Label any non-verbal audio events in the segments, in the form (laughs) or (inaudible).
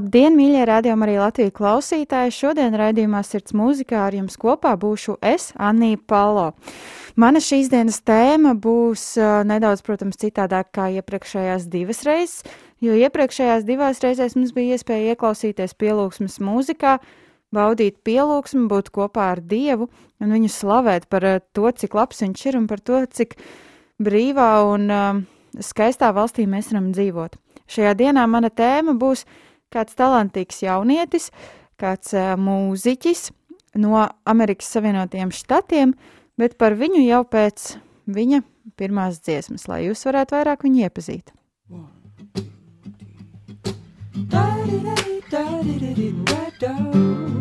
Labdien, mīļie radījumi, arī Latvijas klausītāji! Šodien raidījumā Sirds mūzikā ar jums kopā būšu es, Anija Palo. Mana šīs dienas tēma būs uh, nedaudz, protams, citādāk kā iepriekšējās divas reizes, jo iepriekšējās divās reizēs mums bija iespēja ieklausīties pielūgsmes mūzikā, baudīt pielūgsmu, būt kopā ar Dievu un viņu slavēt par uh, to, cik labs viņš ir un par to, cik brīvā un uh, skaistā valstī mēs varam dzīvot. Šajā dienā mana tēma būs kāds talantīgs jaunietis, kāds uh, mūziķis no Amerikas Savienotajiem Štatiem, bet par viņu jau pēc viņa pirmās dziesmas, lai jūs varētu vairāk viņu iepazīt. Hold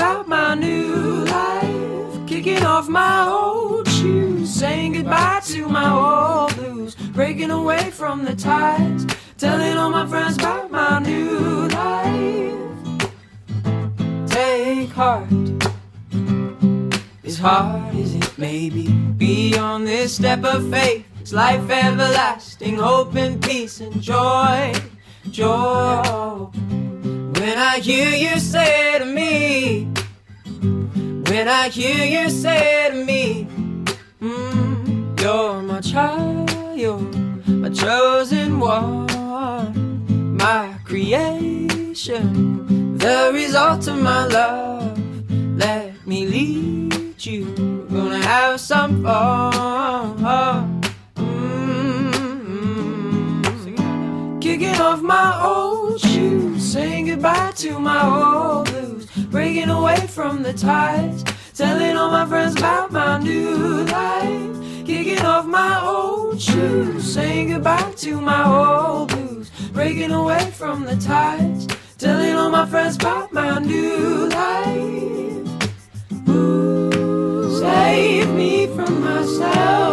all my new life. Kicking off my old shoes, saying goodbye to my old blues, breaking away from the ties, telling all my friends about my new life. Take heart as hard as it may be. Be on this step of faith. It's life everlasting, hope and peace and joy, joy. When I hear you say to me, when I hear you say to me, mm, you're my child, my chosen one, my creation, the result of my love. Let me lead you. We're gonna have some fun. Mm-hmm. Kicking off my old shoes, saying goodbye to my old blues, breaking away from the ties, telling all my friends about my new life. Kicking off my old shoes, saying goodbye to my old blues, breaking away from the ties, telling all my friends about my new life. Ooh, save me from myself.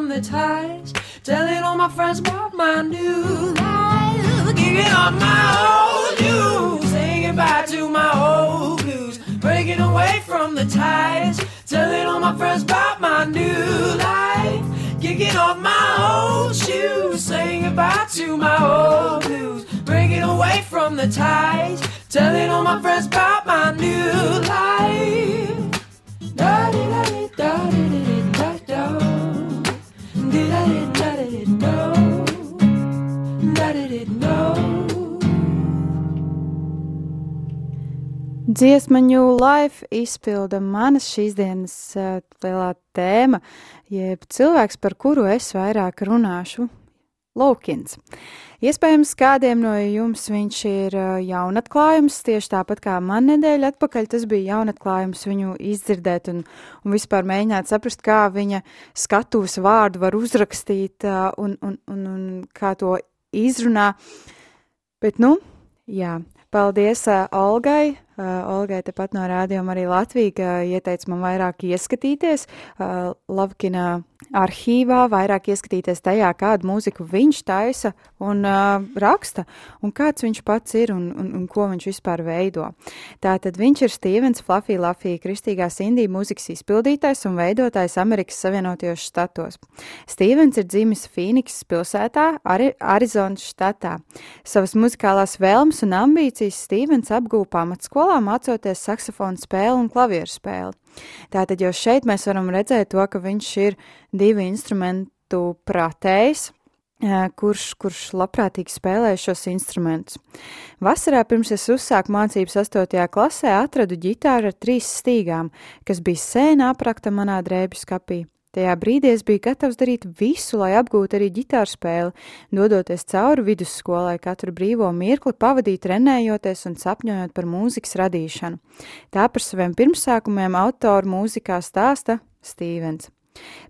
From the ties, telling all my friends about my new life. Kicking off my old shoes, saying goodbye to my old blues, breaking away from the ties, telling all my friends about my new life. Kicking off my old shoes, saying goodbye to my old blues, breaking away from the ties, telling all my friends about my new life. Da-di-da-di-da-di-di-da-da. Di-da-di-da-di-da. Da-di-di-da. Dziesma New Life izpilda manas šīs dienas uh, lielā tēma, jeb cilvēks, par kuru es vairāk runāšu. Laukins. Iespējams, kādiem no jums viņš ir jaunatklājums, tieši tāpat kā man nedēļa atpakaļ. Tas bija jaunatklājums viņu izdzirdēt un, un vispār mēģināt saprast, kā viņa skatuves vārdu var uzrakstīt un, un, un, un kā to izrunā. Bet, nu, jā, paldies uh, Olgai. Uh, Olgai tepat no rādījuma arī Latvija ieteica man vairāk ieskatīties. Uh, Lavkina arhīvā, vairāk ieskatīties tajā, kādu mūziku viņš taisa un uh, raksta, un kāds viņš pats ir un, un, un ko viņš vispār veido. Tātad viņš ir Stevens Fluffy Laffy, kristīgās indiju mūzikas izpildītājs un veidotājs Amerikas Savienotajos štatos. Stevens ir dzimis Phoenixas pilsētā, Ari Arizonas štatā. Savas muzikālās vēlmes un ambīcijas Stevens apgūpa pamatskolā, mācoties saksofonu spēli un klavieru spēli. Tātad jau šeit mēs varam redzēt to, ka viņš ir divu instrumentu prātējs, kurš, kurš labprātīgi spēlē šos instrumentus. Vasarā pirms es uzsāku mācības 8. klasē, atradu ģitāru ar trīs stīgām, kas bija sēna aprakta manā drēbju skapī. Tajā brīdī es biju gatavs darīt visu, lai apgūtu arī ģitāru spēli, dodoties cauri vidusskolai, katru brīvo mirkli pavadīt trenējoties un sapņojot par mūzikas radīšanu. Tā par saviem pirmsākumiem autoru mūzikā stāsta Stīvens.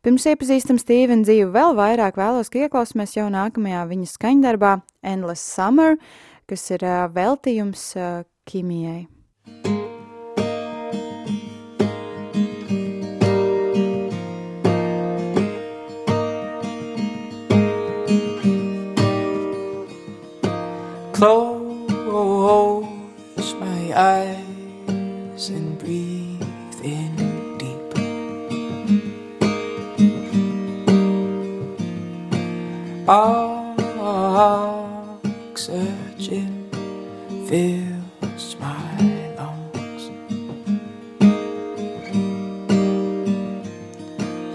Pirms iepazīstam Stīvena dzīvi vēl vairāk, vēlos, ka ieklausīsimies jau nākamajā viņa skaņdarbā Endless Summer, kas ir uh, veltījums uh, Kimijai. Close my eyes and breathe in deep. Oxygen fills my lungs.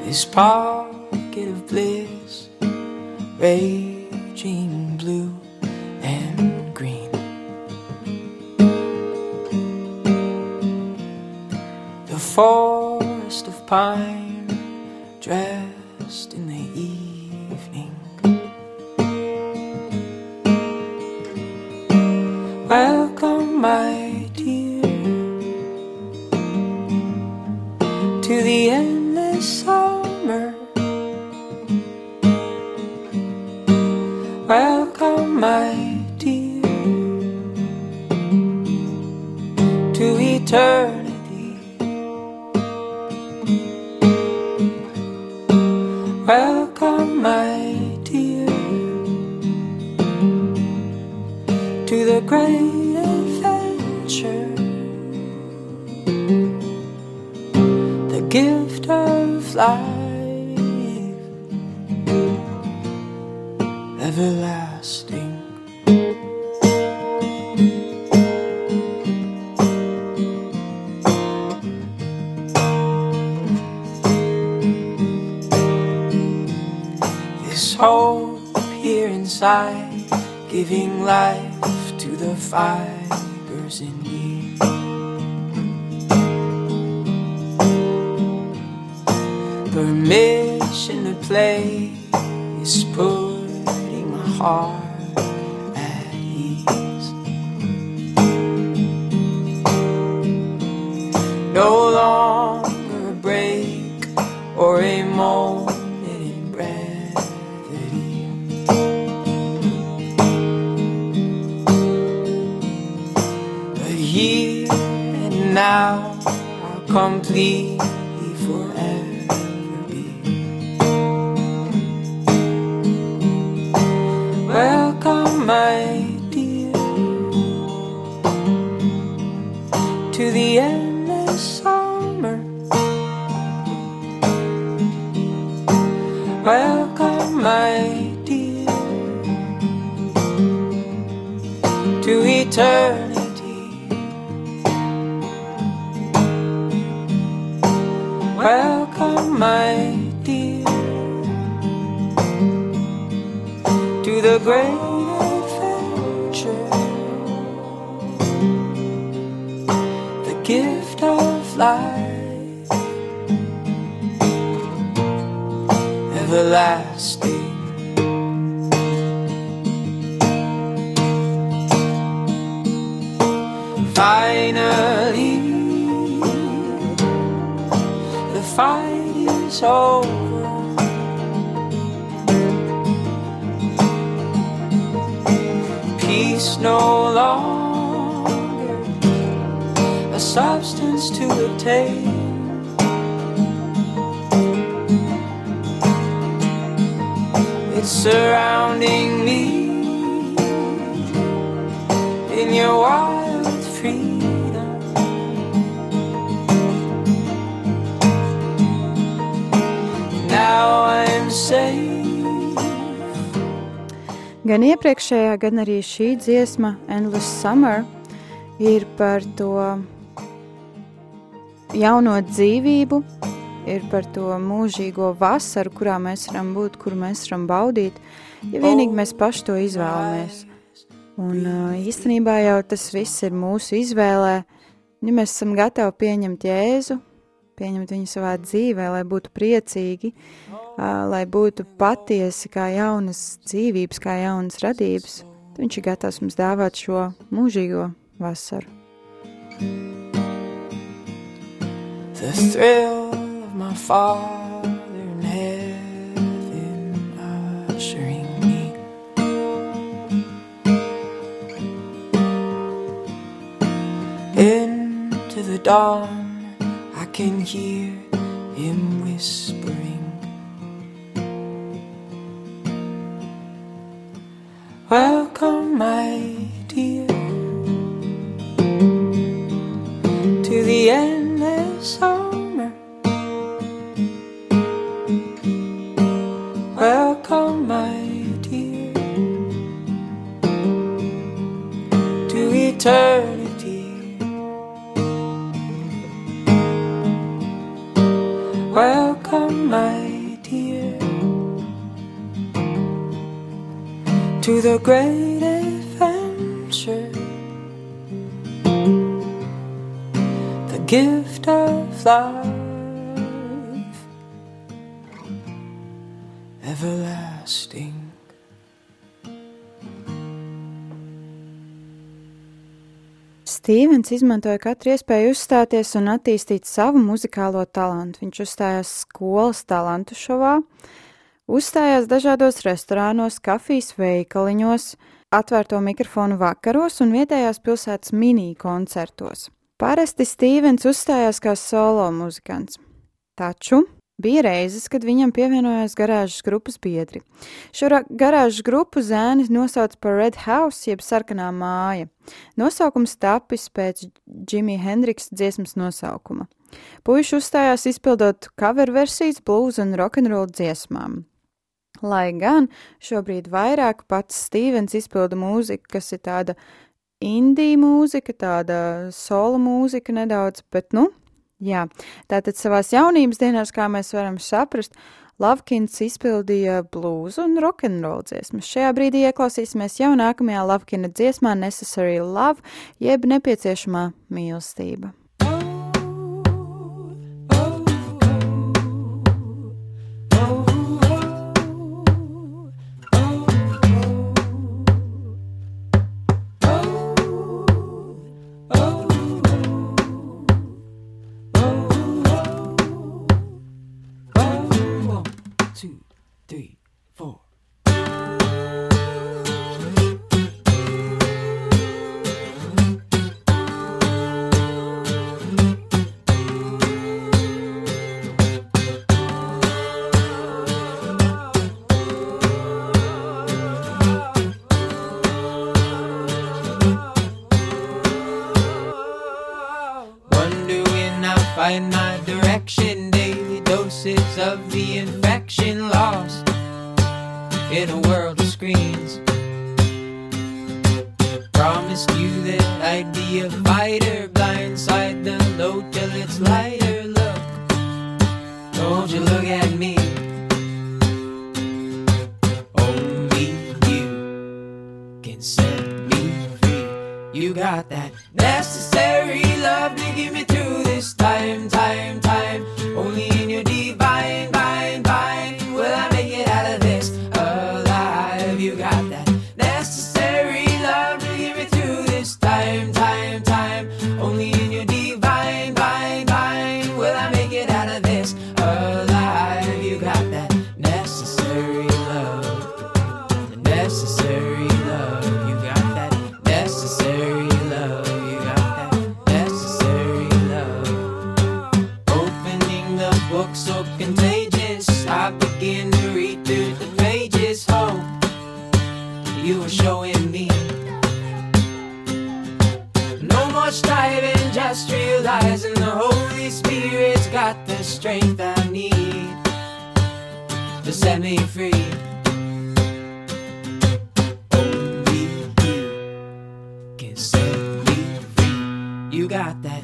This pocket of bliss, raging blue and forest of pine dressed This hope here inside, giving life to the fibers in me. Permission to play is putting my heart at ease. No longer now complete. Welcome, my dear, to the great adventure. The gift of life, everlasting. Finally. Fight is over. Peace no longer a substance to obtain. It's surrounding me in your wild Gan iepriekšējā, gan arī šī dziesma, Endless Summer, ir par to jauno dzīvību, ir par to mūžīgo vasaru, kurā mēs varam būt, kur mēs varam baudīt, ja vienīgi mēs paši to izvēlamies. Un īstenībā jau tas viss ir mūsu izvēlē, ja mēs esam gatavi pieņemt Jēzu, pieņemt viņu savā dzīvē, lai būtu priecīgi, lai būtu patiesi kā jaunas dzīvības, kā jaunas radības, viņš ir gatavs mums dāvāt šo mūžīgo vasaru. The thrill of my father in heaven ushering me into the dawn. Can hear him whispering. Welcome, my dear, to the endless summer. Welcome, my dear, to eternity. Welcome, my dear, to the great adventure. the gift of life, everlasting. Stīvens izmantoja katru iespēju uzstāties un attīstīt savu muzikālo talantu. Viņš uzstājās skolas talantu šovā, uzstājās dažādos restorānos, kafijas veikaliņos, atvērto mikrofonu vakaros un vietējās pilsētas mini koncertos. Parasti Stīvens uzstājās kā solo muzikants. Taču bija reizes, kad viņam pievienojās garāžas grupas biedri. Šo garāžas grupu zēni nosauc par Red House, jeb sarkanā māja. Nosaukums tapis pēc Jimmy Hendriksa dziesmas nosaukuma. Puiši uzstājās izpildot cover versijas blues un rokenrola dziesmām. Lai gan šobrīd vairāk pats Stīvens izpilda mūziku, kas ir tāda indija mūzika, tāda solo mūzika nedaudz, bet, nu, jā. Tātad savās jaunības dienās, kā mēs varam saprast, Lavkins izpildīja blūzu un rokenrola dziesmas. Šajā brīdī ieklausīsimies jau nākamajā Lavkina dziesmā Necessary Love, jeb nepieciešamā mīlestība. Infection lost in a world of screens. Promised you that I'd be a fighter, blindside the load till it's lighter. Look, don't you look at me. Only you can set me free. You got that necessary love to give me through this time, time, time. Got the strength I need to set me free. Only you can set me free. You got that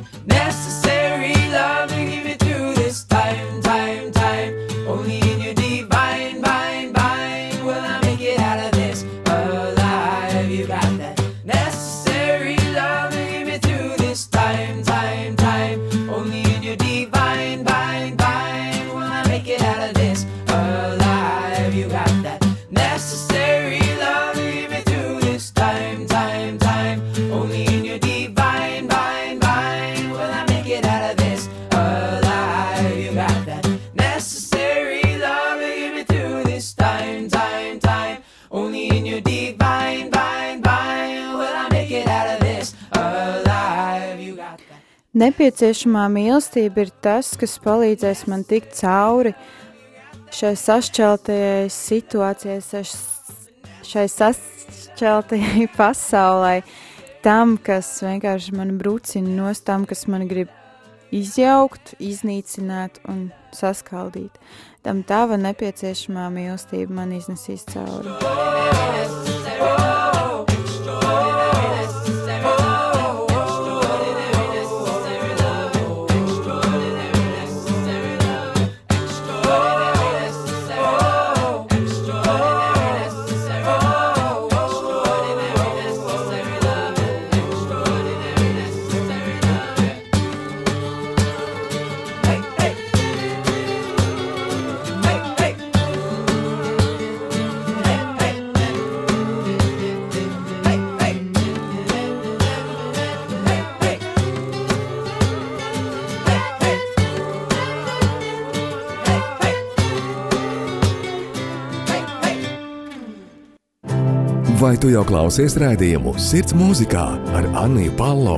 Nepieciešamā mīlestība ir tas, kas palīdzēs man tikt cauri šai sašķeltajai situācijai, šai sašķeltajai (laughs) pasaulē, tam, kas vienkārši man brucina no tam, kas man grib izjaukt, iznīcināt un saskaldīt. Tam tava nepieciešamā mīlestība man iznesīs cauri. Vai tu jau klausies rādījumu Sirds mūzikā ar Anniju Palo?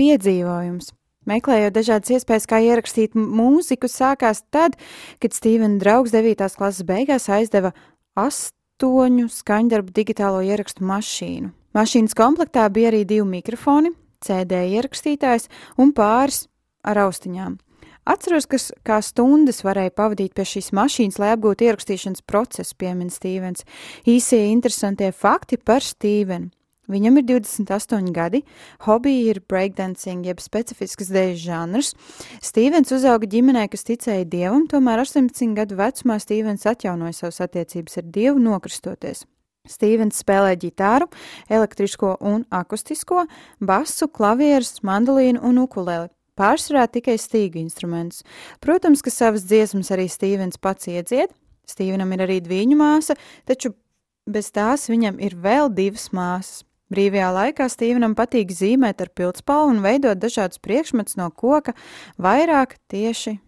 Piedzīvojums. Meklējot dažādas iespējas, kā ierakstīt mūziku, sākās tad, kad Stīvena draugs 9. klases beigās aizdeva astoņu skaņdarbu digitālo ierakstu mašīnu. Mašīnas komplektā bija arī divi mikrofoni, CD ierakstītājs un pāris ar austiņām. Atceros, ka kā stundas varēja pavadīt pie šīs mašīnas, lai apgūtu ierakstīšanas procesu, piemin Stīvens. Īsie interesantie fakti par Stīvenu. Viņam ir 28 gadi, hobija ir breakdancing, jeb specifisks dēļu žanrs. Stīvens uzauga ģimenē, kas ticēja dievam, tomēr 18 gadu vecumā Stīvens atjaunoja savas attiecības ar dievu, nokristoties. Stīvens spēlē ģitāru, elektrisko un akustisko, basu, klavierus, mandolīnu un ukuleli. Pārsvarā tikai stīgu instrumentus. Protams, ka savas dziesmas arī Stīvens pats iedzied. Stīvenam ir arī dviņu māsa, taču bez tās viņam ir vēl divas māsas. Brīvajā laikā Stīvenam patīk zīmēt ar pildspalvu un veidot dažādus priekšmetus no koka, vairāk tieši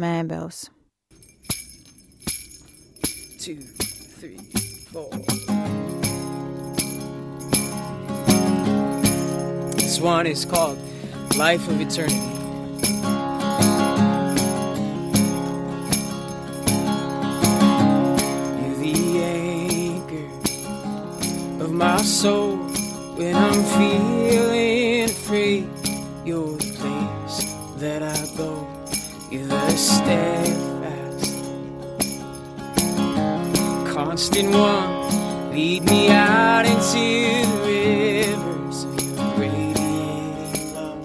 mēbeles. two, three, four. This one is called Life of Eternity. My soul when I'm feeling afraid. You're the place that I go. You're the steadfast constant one. Lead me out into the rivers of your radiating love.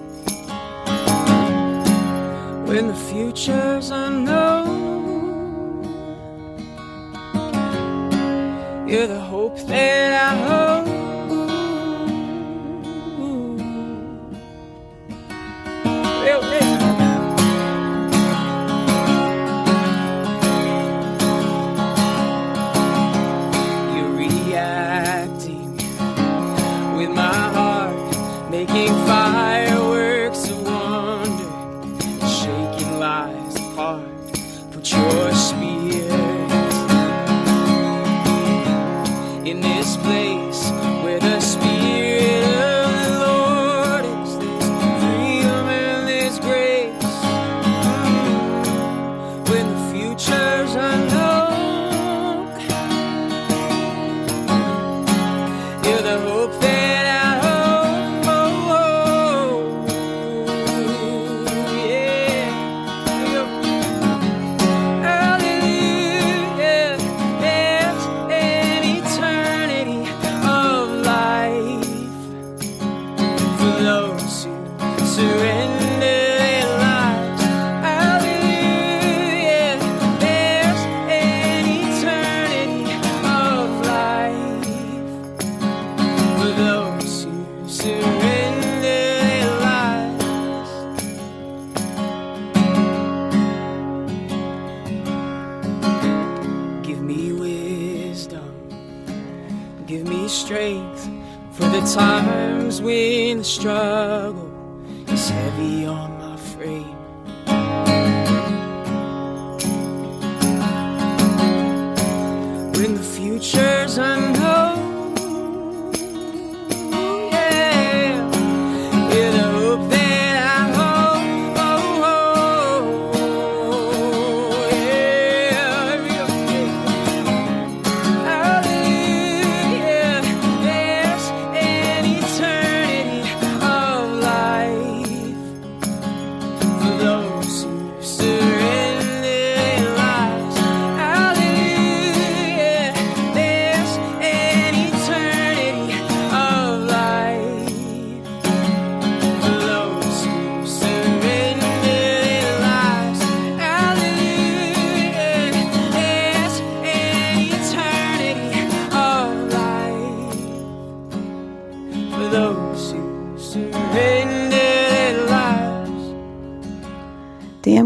When the future's unknown, you're the that I hold.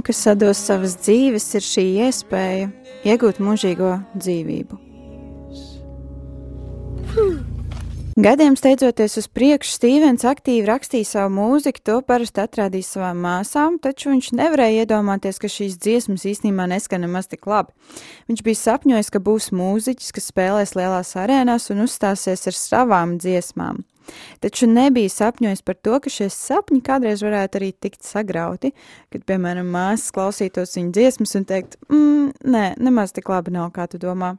Kas sados savas dzīves, ir šī iespēja iegūt mūžīgo dzīvību. Gadiem steidzoties uz priekšu, Stīvens aktīvi rakstīja savu mūziku, to parasti atradīja savām māsām, taču viņš nevarēja iedomāties, ka šīs dziesmas īstenībā neskan nemaz tik labi. Viņš bija sapņojis, ka būs mūziķis, kas spēlēs lielās arēnās un uzstāsies ar savām dziesmām. Taču nebija sapņojis par to, ka šie sapņi kādreiz varētu arī tikt sagrauti, kad, piemēram, māsas klausītos viņa dziesmas un teikt, mm, nē, nemaz tik labi nav, kā tu domā.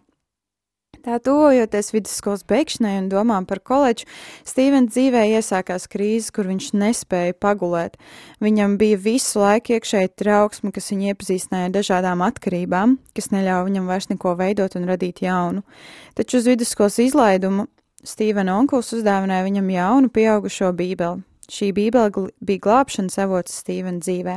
Tā tuvojoties vidusskolas beigšanai un domām par koledžu, Stīvens dzīvē iesākās krīze, kur viņš nespēja pagulēt. Viņam bija visu laiku iekšēji trauksme, kas viņu iepazīstināja ar dažādām atkarībām, kas neļāva viņam vairs neko veidot un radīt jaunu. Taču uz vidusskolas izlaidumu Stīvena onkulis uzdāvināja viņam jaunu pieaugušo bībeli. Šī bībele bija glābšanas avots Stīvena dzīvē.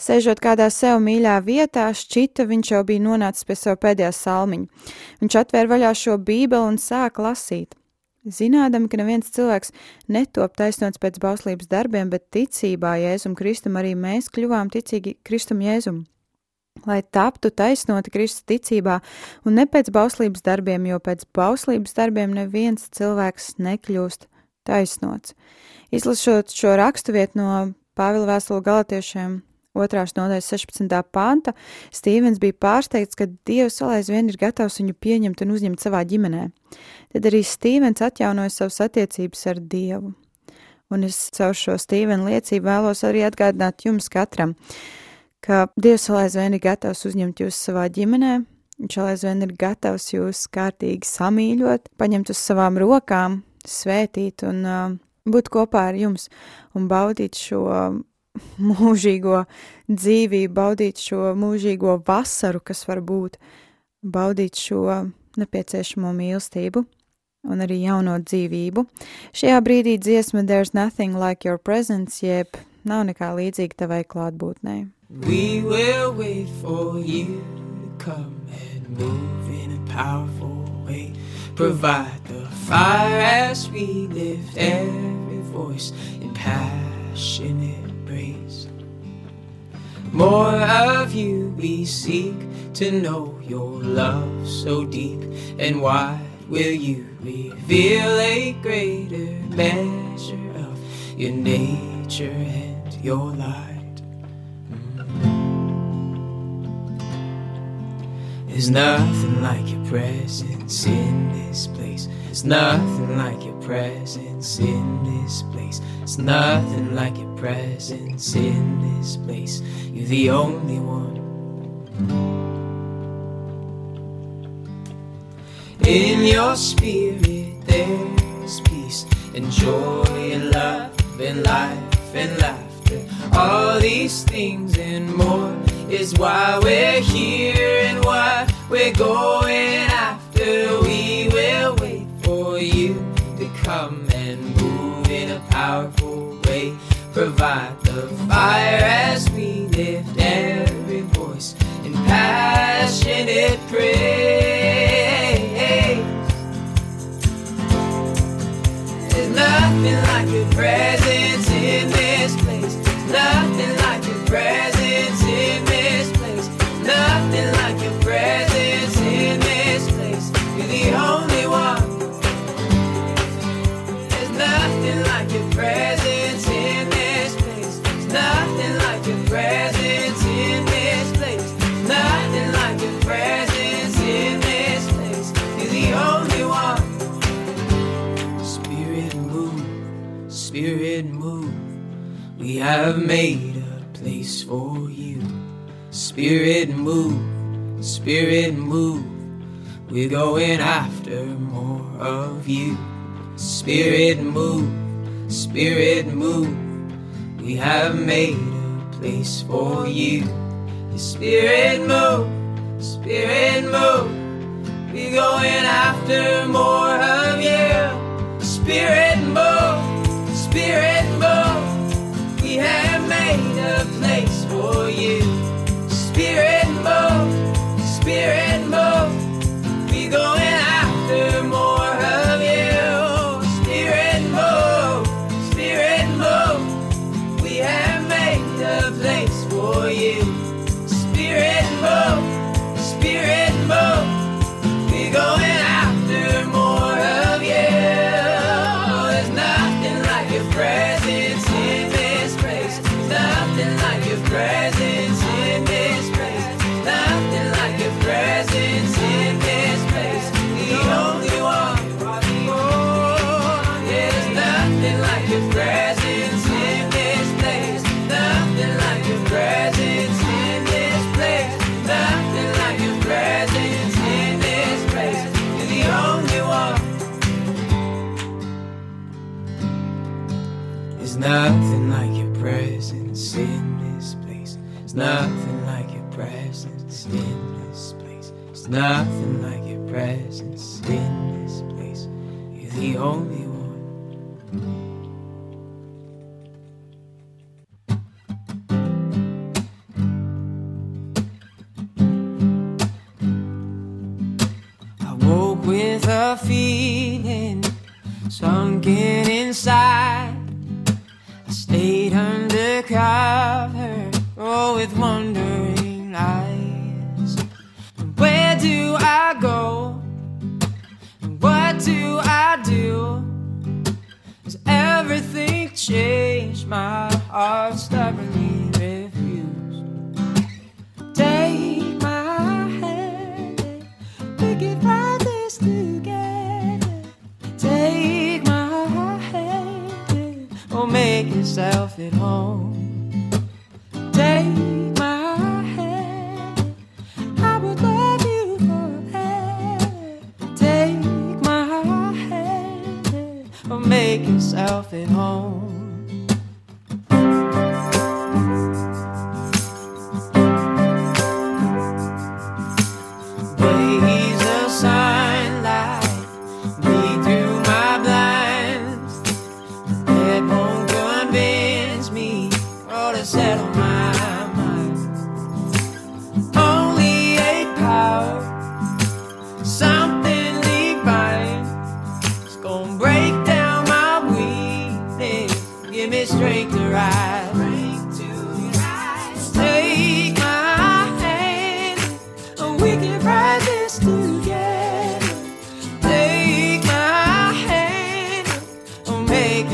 Sēžot kādā sev mīļā vietā, šķita viņš jau bija nonācis pie sava pēdējā salmiņa. Viņš atvēra vaļā šo bībeli un sāka lasīt. Zinādami, ka neviens cilvēks netop taisnots pēc bauslības darbiem, bet ticībā Jēzum Kristum arī mēs kļuvām ticīgi Kristum Jēzum. Lai taptu taisnoti Kristus ticībā un ne pēc bauslības darbiem, jo pēc bauslības darbiem neviens cilvēks nekļūst taisnots. Izlasot šo raksturvietu no Pāvila vēstule galotiešiem 2. nodaļas 16. panta, Stīvens bija pārsteigts, ka Dievs vēl aizvien ir gatavs viņu pieņemt un uzņemt savā ģimenē. Tad arī Stīvens atjaunoja savas attiecības ar Dievu. Un es caur šo Stīvena liecību vēlos arī atgādināt jums katram, ka Dievs vēl aizvien ir gatavs uzņemt jūs savā ģimenē, Viņš vēl aizvien ir gatavs jūs kārtīgi samīļot, paņemt uz savām rokām, svētīt un uh, būt kopā ar jums un baudīt šo mūžīgo dzīvību, baudīt šo mūžīgo vasaru, kas var būt, baudīt šo nepieciešamo mīlestību un arī jauno dzīvību. Šajā brīdī dziesma There's Nothing Like Your Presence, jeb nav nekā līdzīga tavai klātbūtnei. We will wait for you to come and move in a powerful way. Provide the fire as we lift every voice in passionate praise. More of you we seek to know your love so deep and wide. Will you reveal a greater measure of your nature and your light. There's nothing like your presence in this place. There's nothing like your presence in this place. There's nothing like your presence in this place. You're the only one. In your spirit, there's peace and joy and love and life and laughter. All these things and more is why we're here and what we're going after. We will wait for you to come and move in a powerful way. Provide the fire as we lift every voice in passionate praise. There's nothing like your presence We have made a place for you. Spirit move, Spirit move. We're going after more of you. Spirit move, Spirit move. We have made a place for you. Spirit move, Spirit move. We're going after more of you. Spirit move, Spirit a place for you. Spirit move, Spirit move. We're going My heart stubbornly refused. Take my hand, we can find this together. Take my hand, or make yourself at home.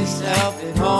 Yourself at home.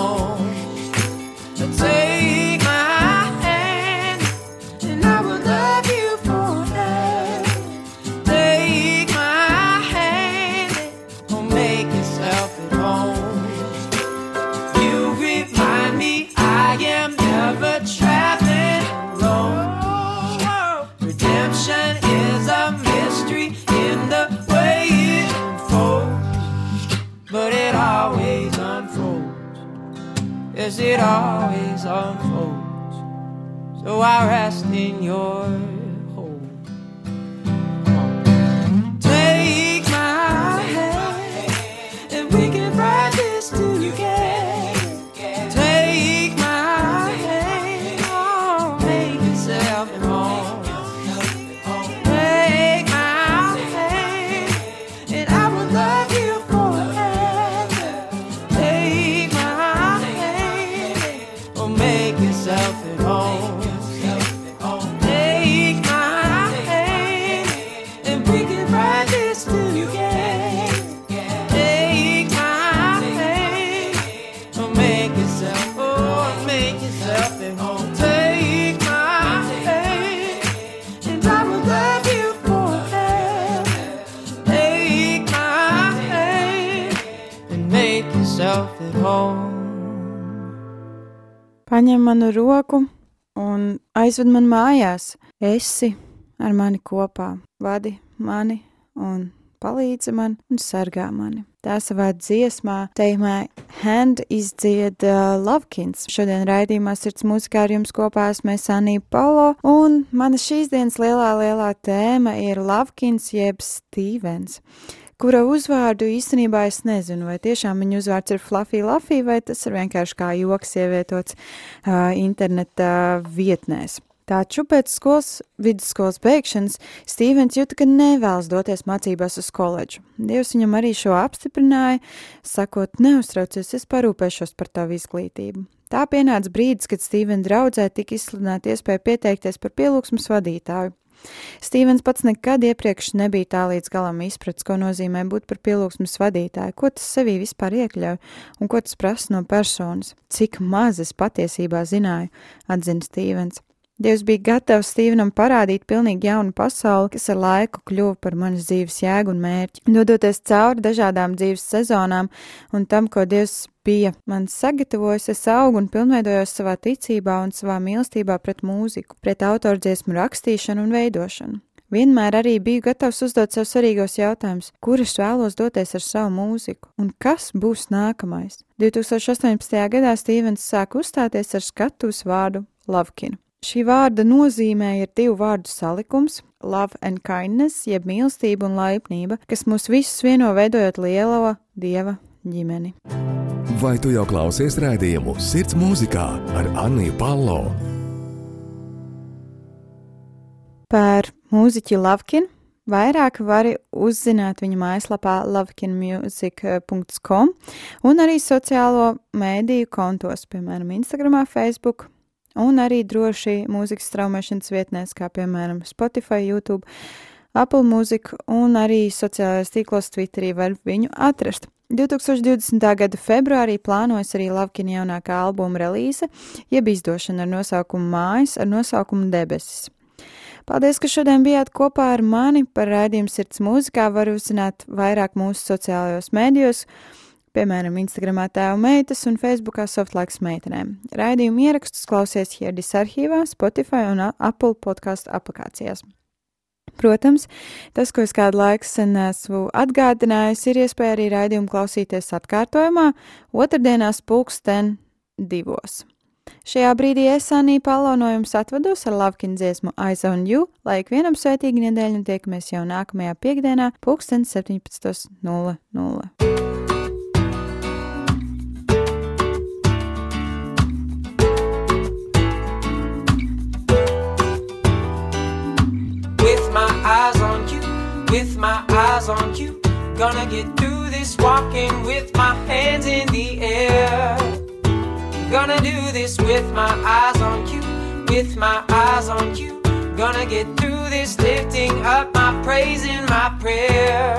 Paņem manu roku un aizved man mājās. Esi ar mani kopā, vadi mani un palīdzi man un sargā mani. Tā savā dziesmā, teikmā, Hand izdzied uh, Lovkins. Šodien raidījumā sirds mūzikā ar jums kopā esmu Sanija Palo, un mana šīs dienas lielā, lielā tēma ir Lovkins jeb Stevens kura uzvārdu īstenībā es nezinu, vai tiešām viņa uzvārds ir Fluffy Luffy, vai tas ir vienkārši kā joks ievietots uh, interneta vietnēs. Taču pēc skolas, vidusskolas beigšanas Stīvens jūta, ka nevēlas doties mācībās uz koledžu. Dievs viņam arī šo apstiprināja, sakot, neuztraucies, es parūpēšos par tavu izglītību. Tā pienāca brīdis, kad Stīvena draudzē tika izsludināta iespēja pieteikties par pielūgsmas vadītāju. Stīvens pats nekad iepriekš nebija tā līdz galam izpratis, ko nozīmē būt par pielūgsmes vadītāju, ko tas sevī vispār iekļauj un ko tas prasa no personas. Cik maz es patiesībā zināju, atzina Stīvens. Dievs bija gatavs Stīvenam parādīt pilnīgi jaunu pasauli, kas ar laiku kļuva par manas dzīves jēgu un mērķi. Dodoties cauri dažādām dzīves sezonām un tam, ko Dievs bija man sagatavojis, es augu un pilnveidojos savā ticībā un savā mīlestībā pret mūziku, pret autordziesmu rakstīšanu un veidošanu. Vienmēr arī biju gatavs uzdot sev svarīgos jautājumus, kur es vēlos doties ar savu mūziku, un kas būs nākamais. 2018. gadā Stīvens sāka uzstāties ar skatuves vārdu Lavkinu. Šī vārda nozīmē ir divu vārdu salikums - love and kindness, jeb mīlestība un laipnība, kas mūs visus vieno veidojot lielo dieva ģimeni. Vai tu jau klausies rādījumu Sirds mūzikā ar Anniju Palo? Par mūziķi Lavkinu vairāk vari uzzināt viņa mājaslapā lovekinmusic.com un arī sociālo mēdīju kontos, piemēram, Instagram, Facebook, un arī droši mūzikas straumēšanas vietnēs, kā piemēram Spotify, YouTube, Apple Music un arī sociālajos tīklos Twitterī var viņu atrast. 2020. gada februārī plānojas arī Lavkina jaunākā albuma relīze, jeb izdošana ar nosaukumu Mājas ar nosaukumu Debesis. Paldies, ka šodien bijāt kopā ar mani par raidījumu sirds mūzikā. Var uzzināt vairāk mūsu sociālajos mēdījos, piemēram, Instagramā tēva meitas un Facebookā softlaiks meitenēm. Raidījumu ierakstus klausies Hierdis arhīvā, Spotify un Apple podkāstu aplikācijās. Protams, tas, ko es kādu laiku sen esmu atgādinājis, ir iespēja arī raidījumu klausīties atkārtojumā otrdienās pulksten divos. Šajā brīdī es Anī Palo no jums atvados ar Lavkinu dziesmu Eyes on You, lai ikvienam svētīgi nedēļu un tiekamies jau nākamajā piekdienā pulksten 17.00. eyes on you, with my eyes on you. Gonna get through this walking with my hands in the air. Gonna do this with my eyes on you, with my eyes on you. Gonna get through this lifting up my praise and my prayer.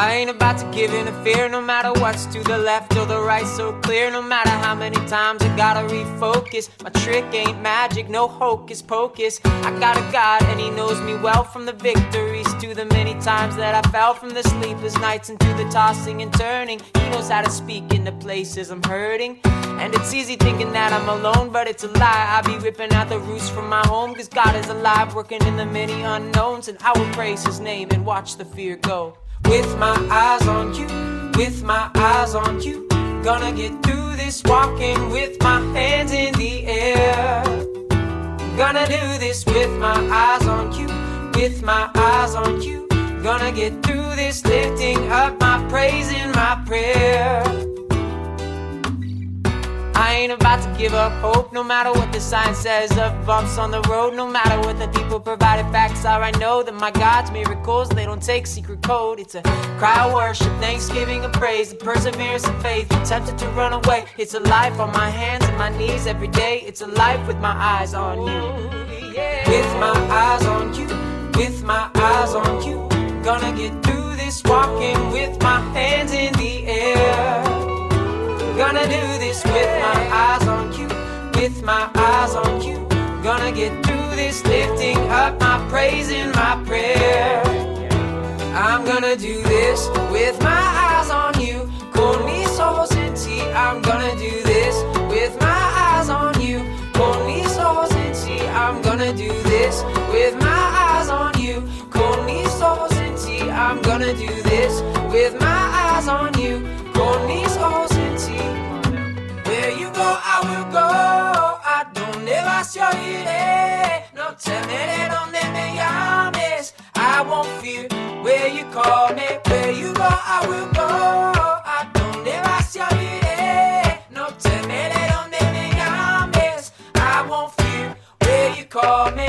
I ain't about to give in to fear, no matter what's to the left or the right, so clear. No matter how many times I gotta refocus. My trick ain't magic, no hocus pocus. I got a God, and He knows me well from the victories to the many times that I fell from the sleepless nights into the tossing and turning. He knows how to speak in the places I'm hurting. And it's easy thinking that I'm alone, but it's a lie. I be ripping out the roots from my home, cause God is alive, working in the many unknowns. And I will praise His name and watch the fear go. With my eyes on you, with my eyes on you. Gonna get through this walking with my hands in the air. Gonna do this with my eyes on you, with my eyes on you. Gonna get through this lifting up my praise in my prayer. I ain't about to give up hope, no matter what the sign says of bumps on the road, no matter what the people provided facts are. I know that my God's miracles, they don't take secret code. It's a cry of worship, thanksgiving, and praise, a perseverance and faith. Tempted to run away, it's a life on my hands and my knees every day. It's a life with my eyes on you. With my eyes on you, with my eyes on you. Gonna get through this walking with my hands in the air. Gonna do this with my eyes on you, with my eyes on you. Gonna get through this lifting up my praise in my prayer. I'm gonna do this with my eyes on you. Con mis ojos en ti. I'm gonna do this with my eyes on you. Con mis ojos en ti. I'm gonna do this with my eyes on you. Con mis ojos en ti. I'm gonna do this with my eyes on you. I will go. I don't ever se eh. oiré. No temeré donde me llames. I won't fear where you call me. Where you go, I will go. I don't ever se eh. oiré. No temeré donde me llames. I won't fear where you call me.